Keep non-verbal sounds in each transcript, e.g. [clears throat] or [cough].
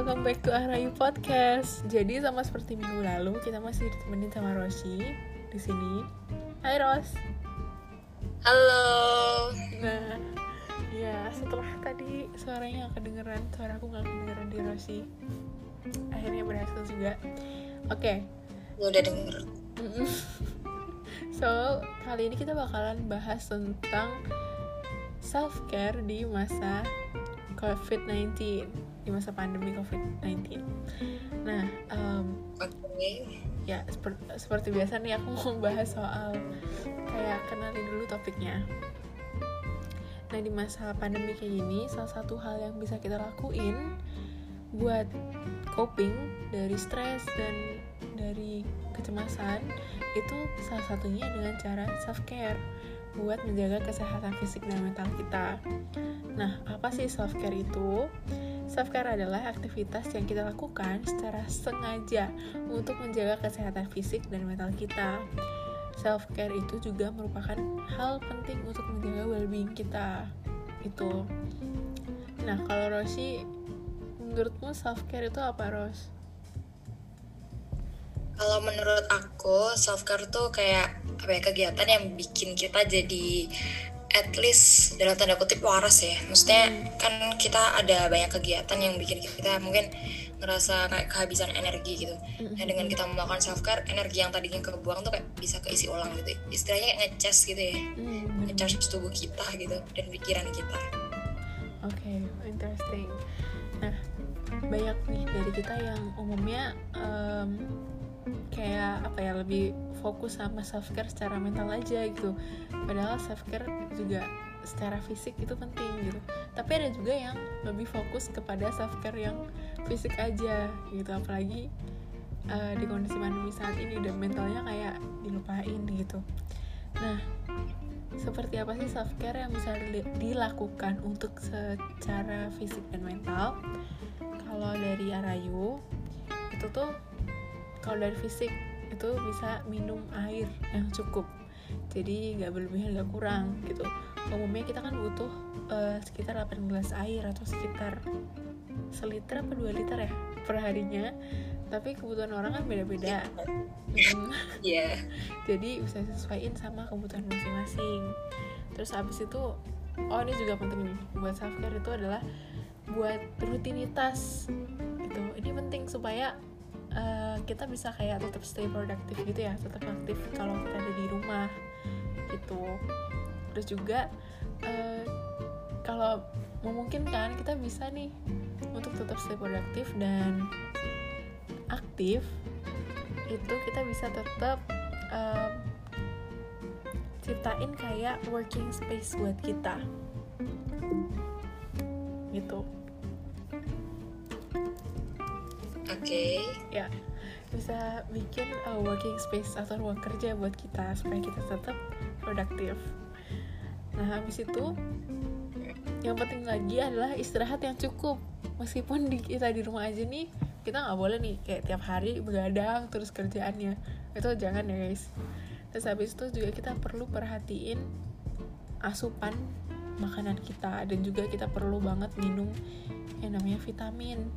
welcome back to Arayu Podcast. Jadi sama seperti minggu lalu, kita masih ditemenin sama Roshi di sini. Hai Ros. Halo. Nah, ya setelah tadi suaranya gak kedengeran, suara aku gak kedengeran di Roshi. Akhirnya berhasil juga. Oke. Lu udah denger. so, kali ini kita bakalan bahas tentang self care di masa COVID-19 di masa pandemi COVID-19. Nah, um, Oke. ya seperti, seperti biasa nih aku mau bahas soal kayak kenalin dulu topiknya. Nah, di masa pandemi kayak gini, salah satu hal yang bisa kita lakuin buat coping dari stres dan dari kecemasan itu salah satunya dengan cara self care buat menjaga kesehatan fisik dan mental kita. Nah, apa sih self care itu? Self care adalah aktivitas yang kita lakukan secara sengaja untuk menjaga kesehatan fisik dan mental kita. Self care itu juga merupakan hal penting untuk menjaga well-being kita. Itu. Nah, kalau Roshi, menurutmu self care itu apa, Ros? Kalau menurut aku self care tuh kayak apa ya kegiatan yang bikin kita jadi at least dalam tanda kutip waras ya. Maksudnya kan kita ada banyak kegiatan yang bikin kita mungkin ngerasa kayak kehabisan energi gitu. Nah dengan kita melakukan self care, energi yang tadinya kebuang tuh kayak bisa keisi ulang gitu. Istilahnya kayak ngecas gitu ya. Hmm, Ngecas tubuh kita gitu dan pikiran kita. Oke, okay, interesting. Nah, banyak nih dari kita yang umumnya um, kayak apa ya lebih fokus sama self care secara mental aja gitu. Padahal self care juga secara fisik itu penting gitu. Tapi ada juga yang lebih fokus kepada self care yang fisik aja gitu. Apalagi uh, di kondisi pandemi saat ini dan mentalnya kayak dilupain gitu. Nah, seperti apa sih self care yang bisa dilakukan untuk secara fisik dan mental kalau dari Arayu itu tuh kalau dari fisik itu bisa minum air yang cukup. Jadi nggak berlebihan nggak kurang gitu. Umumnya kita kan butuh uh, sekitar 8 gelas air atau sekitar seliter apa 2 liter ya per harinya tapi kebutuhan orang kan beda-beda. Iya. Yeah. [laughs] jadi bisa disesuaikan sama kebutuhan masing-masing. Terus habis itu oh ini juga penting nih buat self care itu adalah buat rutinitas gitu. Ini penting supaya uh, kita bisa kayak tetap stay produktif gitu ya tetap aktif kalau kita ada di rumah gitu. Terus juga uh, kalau memungkinkan kita bisa nih untuk tetap stay produktif dan aktif itu kita bisa tetap um, ciptain kayak working space buat kita. Gitu Ya, bisa bikin uh, working space atau ruang kerja buat kita supaya kita tetap produktif. Nah, habis itu yang penting lagi adalah istirahat yang cukup. Meskipun di, kita di rumah aja nih, kita nggak boleh nih kayak tiap hari begadang terus kerjaannya. Itu jangan ya guys. Terus habis itu juga kita perlu perhatiin asupan makanan kita dan juga kita perlu banget minum yang namanya vitamin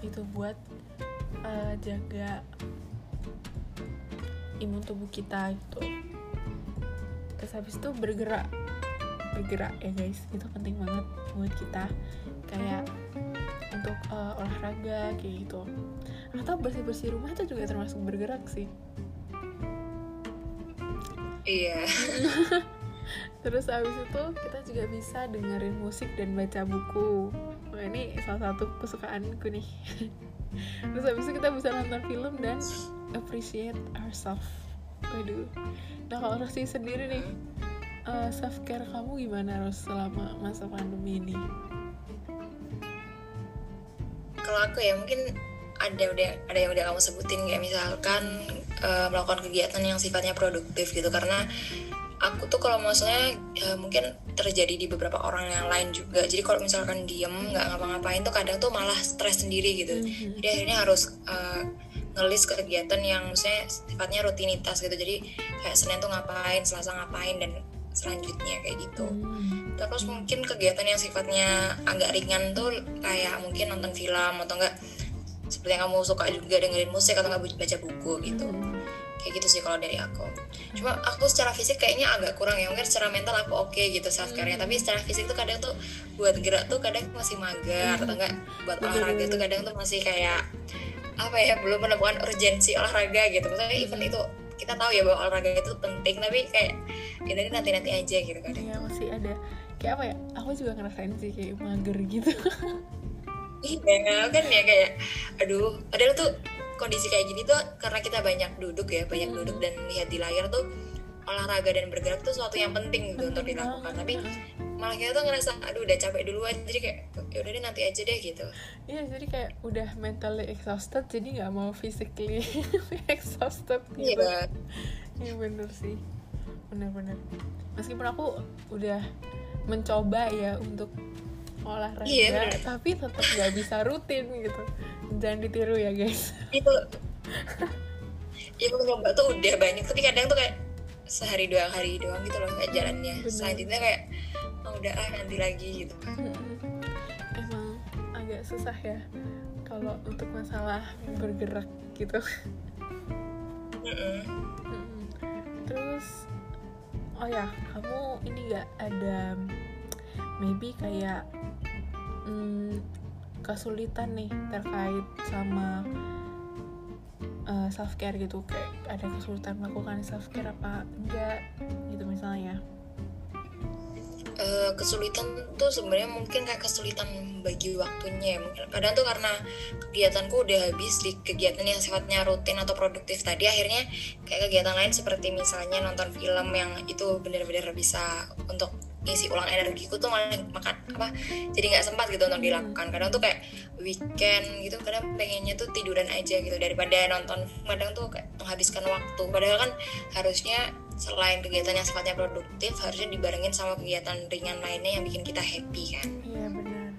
itu buat uh, jaga imun tubuh kita gitu. Terus habis itu bergerak bergerak ya guys. Itu penting banget buat kita. Kayak untuk uh, olahraga kayak gitu. Atau bersih bersih rumah itu juga termasuk bergerak sih. Iya. [laughs] Terus habis itu kita juga bisa dengerin musik dan baca buku ini salah satu kesukaanku nih. [laughs] Terus habis itu kita bisa nonton film dan appreciate ourselves waduh. Nah kalau Rosi sendiri nih uh, self care kamu gimana Ros selama masa pandemi ini? Kalau aku ya mungkin ada udah ada yang udah kamu sebutin. Kayak misalkan uh, melakukan kegiatan yang sifatnya produktif gitu. Karena aku tuh kalau maksudnya ya, mungkin terjadi di beberapa orang yang lain juga jadi kalau misalkan diem nggak ngapa-ngapain tuh kadang tuh malah stres sendiri gitu Mhm. jadi akhirnya harus uh, ngelis kegiatan yang maksudnya sifatnya rutinitas gitu jadi kayak senin tuh ngapain selasa ngapain dan selanjutnya kayak gitu Hmm. terus mungkin kegiatan yang sifatnya agak ringan tuh kayak mungkin nonton film atau enggak seperti yang kamu suka juga dengerin musik atau enggak baca buku gitu Hmm. Kayak gitu sih kalau dari aku cuma aku secara fisik kayaknya agak kurang ya mungkin secara mental aku oke gitu self care nya Hmm. tapi secara fisik tuh kadang tuh buat gerak tuh kadang masih mager atau enggak buat olahraga tuh kadang tuh masih kayak apa ya belum menemukan urgensi olahraga gitu misalnya Hmm. even itu kita tahu ya bahwa olahraga itu penting tapi kayak ya nanti nanti aja gitu kadang Iya masih ada kayak apa ya? Aku juga ngerasain sih kayak mager gitu. Iya kan ya kayak aduh padahal tuh kondisi kayak gini tuh karena kita banyak duduk ya banyak Hmm. duduk dan lihat di layar tuh olahraga dan bergerak tuh suatu yang penting gitu untuk dilakukan. tapi malah kita tuh ngerasa aduh udah capek duluan jadi kayak ya udah deh nanti aja deh gitu. Iya jadi kayak udah mentally exhausted jadi nggak mau physically [laughs] exhausted gitu. iya. Iya bener sih. Bener-bener. Meskipun aku udah mencoba ya untuk olahraga Iya, bener. Tapi tetap nggak bisa rutin gitu Jangan ditiru ya guys itu ya aku nyoba tuh udah banyak tapi kadang tuh kayak sehari dua hari doang gitu loh kayak jalannya Bener. selanjutnya kayak oh, udah ah nanti lagi gitu Emang agak susah ya Kalau untuk masalah bergerak gitu Mm-mm. Mm-mm. Terus oh ya kamu ini gak ada maybe kayak mm, kesulitan nih terkait sama self care gitu. Kayak ada kesulitan melakukan self care apa enggak gitu misalnya. Eh, kesulitan tuh sebenarnya mungkin kayak kesulitan bagi waktunya ya. Kadang tuh karena kegiatanku udah habis di kegiatan yang sifatnya rutin atau produktif tadi akhirnya kayak kegiatan lain seperti misalnya nonton film yang itu benar-benar bisa untuk ngisi ulang energiku tuh malah makan apa jadi nggak sempat gitu untuk dilakukan. Kadang tuh kayak weekend gitu kadang pengennya tuh tiduran aja gitu daripada nonton. Kadang tuh kayak menghabiskan waktu. Padahal kan harusnya selain kegiatan yang sifatnya produktif harusnya dibarengin sama kegiatan ringan lainnya yang bikin kita happy kan. Iya benar.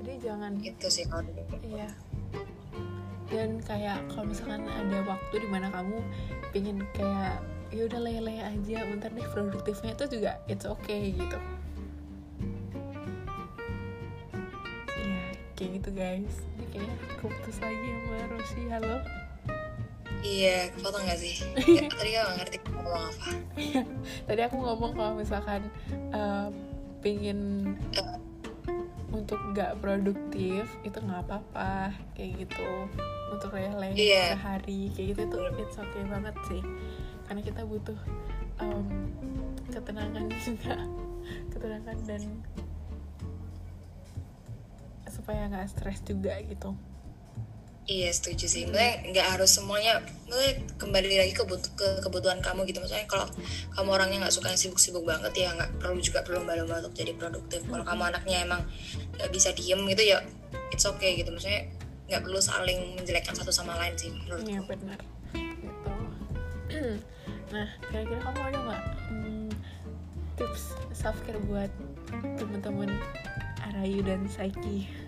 Jadi jangan itu sih kalau iya. Dan kayak kalau misalkan ada waktu di mana kamu pingin kayak ya udah lele aja bentar deh produktifnya itu juga it's okay gitu kayak gitu guys. Ini kayaknya aku putus lagi sama Rosi halo. Iya kepotong gak sih? [laughs] Ya, tadi gak ngerti ngomong apa. Tadi aku ngomong kalau misalkan eh, pingin untuk gak produktif itu nggak apa-apa kayak gitu. Untuk lele Iya. sehari kayak gitu itu it's okay banget sih. Karena kita butuh em, ketenangan [laughs] juga. Ketenangan dan supaya nggak stres juga gitu Iya setuju sih, maksudnya nggak harus semuanya, maksudnya kembali lagi ke, but- ke kebutuhan kamu gitu. Maksudnya kalau kamu orangnya nggak suka yang sibuk-sibuk banget ya nggak perlu juga perlu lomba-lomba untuk jadi produktif. Kalau kamu anaknya emang nggak bisa diem gitu ya, it's okay gitu. Maksudnya nggak perlu saling menjelekkan satu sama lain sih. Iya benar gitu. [clears throat] nah kira-kira kamu ada nggak hmm, tips self care buat teman-teman Arayu dan Saiki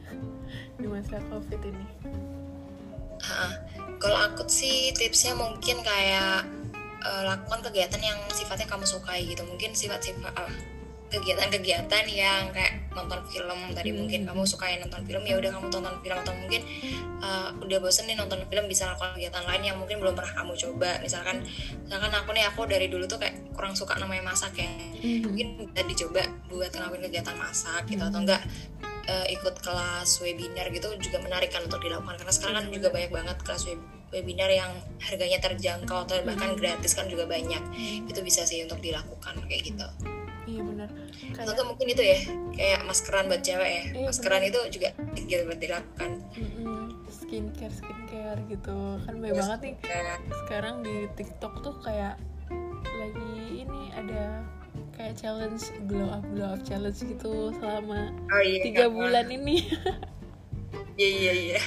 di masa covid ini? Kalau aku sih tipsnya mungkin kayak eh, lakukan kegiatan yang sifatnya kamu sukai gitu. Mungkin sifat-sifat ah, kegiatan-kegiatan yang kayak nonton film tadi Hmm. mungkin kamu suka nonton film ya udah kamu tonton film atau mungkin eh, udah bosen nih nonton film bisa lakukan kegiatan lain yang mungkin belum pernah kamu coba misalkan misalkan aku nih aku dari dulu tuh kayak kurang suka namanya masak ya mungkin bisa dicoba buat ngelakuin kegiatan masak gitu atau enggak eh, ikut kelas webinar gitu juga menarik kan untuk dilakukan. Karena sekarang kan juga banyak banget kelas web- webinar yang harganya terjangkau atau bahkan gratis kan juga banyak. Itu bisa sih untuk dilakukan kayak gitu. Iya benar. atau Kayak enggak mungkin itu ya kayak maskeran buat cewek ya. Iya, maskeran itu juga gitu buat dilakukan. Mm-mm, skincare skincare gitu. Kan banyak banget nih. Sekarang di TikTok tuh kayak lagi ini ada kayak challenge glow up glow up challenge gitu selama oh iya tiga kan. bulan ini. Iya iya iya.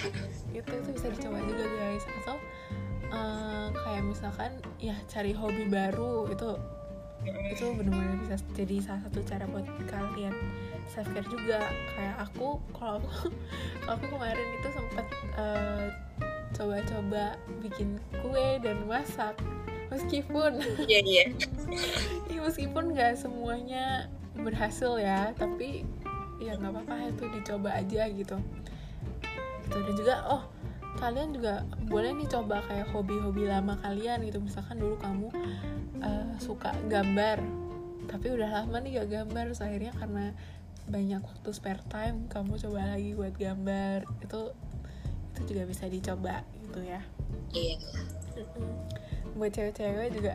Itu itu bisa dicoba juga guys. Atau eh, kayak misalkan ya cari hobi baru itu itu benar-benar bisa jadi salah satu cara buat kalian self care juga. Kayak aku kalau aku [laughs] kalau aku kemarin itu sempat eh, coba-coba bikin kue dan masak meskipun iya iya. [laughs] Ya, meskipun nggak semuanya berhasil ya tapi ya nggak apa-apa itu dicoba aja gitu. Gitu dan juga oh kalian juga boleh nih coba kayak hobi-hobi lama kalian gitu. Misalkan dulu kamu uh, suka gambar tapi udah lama nih gak gambar terus akhirnya karena banyak waktu spare time kamu coba lagi buat gambar. Itu itu juga bisa dicoba gitu ya. Iya buat cewek-cewek juga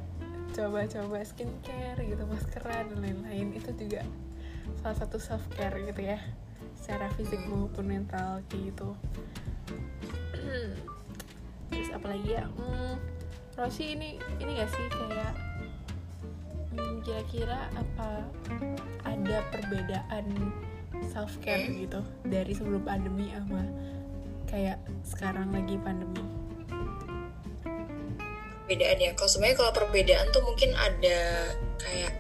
coba-coba skincare gitu maskeran dan lain-lain. Itu juga salah satu self care gitu ya secara fisik maupun mental gitu. [clears throat] Terus apalagi ya hmm, Rosi ini ini gak sih kayak hmm, kira-kira apa ada perbedaan self care gitu dari sebelum pandemi sama kayak sekarang lagi pandemi perbedaan ya. Kalau sebenarnya kalau perbedaan tuh mungkin ada kayak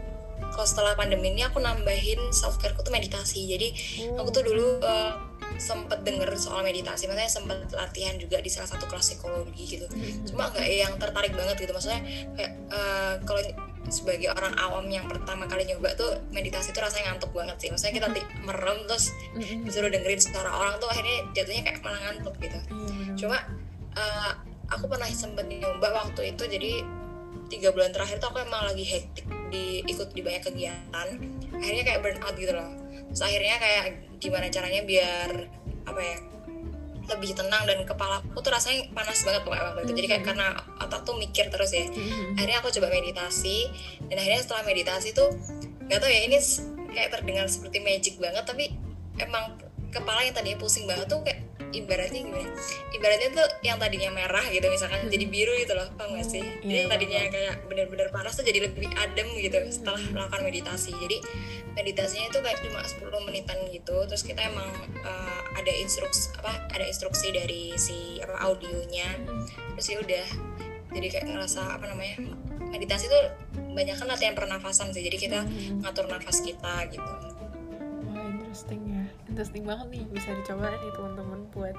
kalau setelah pandemi ini aku nambahin self care tuh meditasi. Jadi oh. aku tuh dulu uh, sempet denger soal meditasi. Maksudnya sempet latihan juga di salah satu kelas psikologi gitu. Hmm. cuma nggak yang tertarik banget gitu. Maksudnya kayak uh, kalau sebagai orang awam yang pertama kali nyoba tuh meditasi tuh rasanya ngantuk banget sih. Maksudnya kita merem terus disuruh dengerin suara orang tuh akhirnya jatuhnya kayak malah ngantuk gitu. Cuma uh, aku pernah sempet nyoba waktu itu jadi tiga bulan terakhir tuh aku emang lagi hektik di ikut di banyak kegiatan akhirnya kayak burn out gitu loh terus akhirnya kayak gimana caranya biar apa ya lebih tenang dan kepala aku tuh rasanya panas banget pokoknya waktu itu jadi kayak mm-hmm. karena otak tuh mikir terus ya mm-hmm. akhirnya aku coba meditasi dan akhirnya setelah meditasi tuh nggak tau ya ini kayak terdengar seperti magic banget tapi emang kepala yang tadinya pusing banget tuh kayak ibaratnya gimana ibaratnya tuh yang tadinya merah gitu misalkan hmm. jadi biru gitu loh paham gak sih jadi yang tadinya kayak bener-bener panas tuh jadi lebih adem gitu setelah melakukan meditasi jadi meditasinya itu kayak cuma 10 menitan gitu terus kita emang uh, ada instruksi apa ada instruksi dari si apa audionya hmm. terus ya udah jadi kayak ngerasa apa namanya meditasi tuh banyak kan latihan pernafasan sih jadi kita hmm. ngatur nafas kita gitu interesting ya. Interesting banget nih bisa dicoba nih teman-teman buat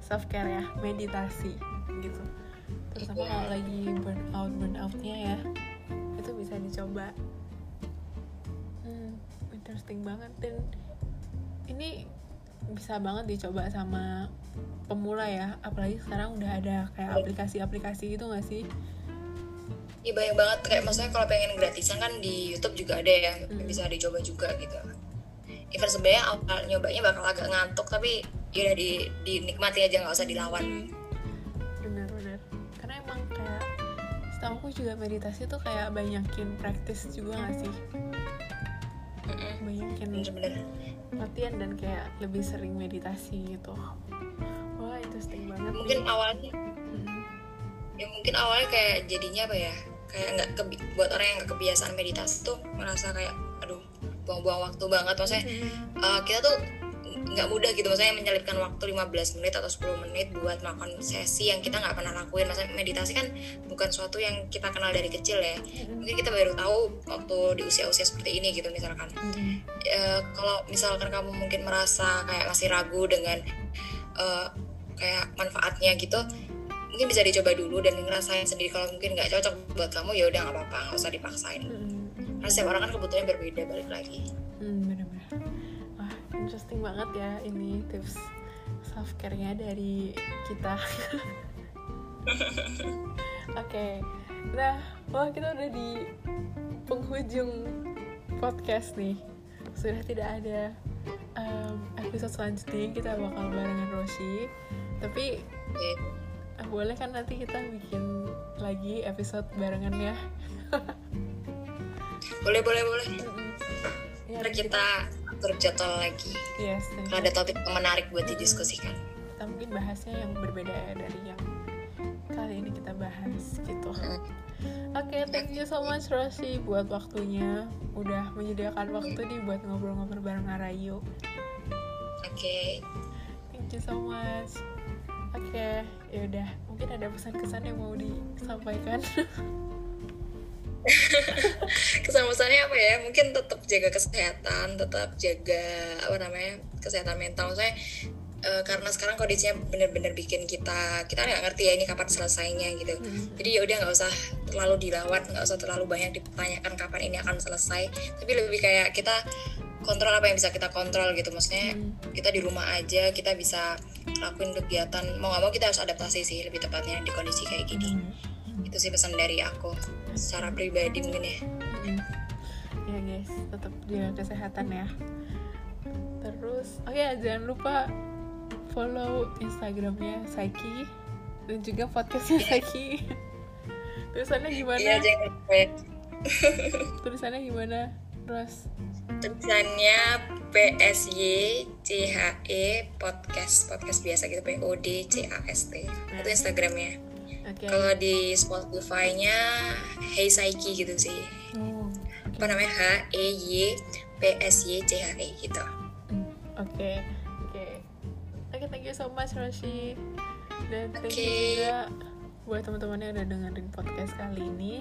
self care ya meditasi gitu. Terutama yeah. kalau lagi burn out burn outnya ya itu bisa dicoba. Hmm, interesting banget. Dan ini bisa banget dicoba sama pemula ya apalagi sekarang udah ada kayak aplikasi-aplikasi gitu gak sih? Iya banyak banget. Kayak maksudnya kalau pengen gratisan kan di YouTube juga ada ya hmm. bisa dicoba juga gitu even sebenarnya awal nyobanya bakal agak ngantuk tapi ya udah di dinikmati aja nggak usah dilawan. Benar-benar. Karena emang kayak setahu aku juga meditasi tuh kayak banyakin praktis juga gak sih? Banyakin bener-bener. latihan dan kayak lebih sering meditasi gitu. Wah interesting banget. Mungkin nih. awalnya hmm. ya mungkin awalnya kayak jadinya apa ya? Kayak nggak buat orang yang nggak kebiasaan meditasi tuh merasa kayak buang-buang waktu banget. Maksudnya uh, kita tuh nggak mudah gitu. Maksudnya menyelipkan waktu 15 menit atau 10 menit buat melakukan sesi yang kita nggak pernah lakuin. Maksudnya meditasi kan bukan suatu yang kita kenal dari kecil ya. Mungkin kita baru tahu waktu di usia-usia seperti ini gitu misalkan. Uh, kalau misalkan kamu mungkin merasa kayak masih ragu dengan uh, kayak manfaatnya gitu mungkin bisa dicoba dulu dan ngerasain sendiri. Kalau mungkin nggak cocok buat kamu ya udah nggak apa-apa nggak usah dipaksain karena setiap orang kan kebutuhannya berbeda balik lagi. Hmm, bener-bener. Wah interesting banget ya ini tips self care-nya dari kita. [laughs] Oke okay. nah wah kita udah di penghujung podcast nih. Sudah tidak ada um, episode selanjutnya kita bakal barengan Roshi. Tapi okay. boleh kan nanti kita bikin lagi episode barengan ya [laughs] boleh boleh boleh ya, Ntar kita atur jadwal lagi yes, kalau ada topik yang menarik buat didiskusikan kita mungkin bahasnya yang berbeda dari yang kali ini kita bahas gitu. Oke, okay, thank you so much Rosi buat waktunya. Udah menyediakan waktu nih buat ngobrol-ngobrol bareng Arayu. Oke. Okay. Thank you so much. Oke, okay, ya udah. Mungkin ada pesan-kesan yang mau disampaikan. [laughs] [laughs] kesan-pesannya apa ya mungkin tetap jaga kesehatan tetap jaga apa namanya kesehatan mental. Saya uh, karena sekarang kondisinya bener-bener bikin kita kita nggak ngerti ya ini kapan selesainya gitu. Hmm. jadi ya udah nggak usah terlalu dilawan nggak usah terlalu banyak dipertanyakan kapan ini akan selesai. Tapi lebih kayak kita kontrol apa yang bisa kita kontrol gitu. Maksudnya kita di rumah aja kita bisa lakuin kegiatan. Mau nggak mau kita harus adaptasi sih lebih tepatnya di kondisi kayak gini. Itu sih pesan dari aku secara pribadi mungkin ya. Mm. ya guys tetap jaga kesehatan ya. Terus oh ya jangan lupa follow instagramnya Saiki dan juga podcastnya Saiki. Tulisannya gimana? Iya jangan lupa ya. [laughs] tulisannya gimana Ros? Tulisannya PSY CHE podcast. Podcast biasa gitu P O D C A S T. Itu Instagramnya oke. Kalau di Spotify-nya Hey Saiki gitu sih. Oh, apa namanya? H E Y P S Y C H E gitu. Mm, oke oke. Oke thank you so much Roshi. Dan thank you Oke. juga buat teman-teman yang udah dengerin podcast kali ini.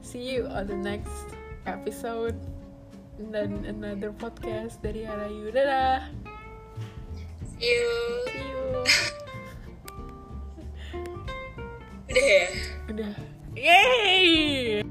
See you on the next episode dan another podcast dari Arayu dadah. See you. See you udah ya? Udah. Yay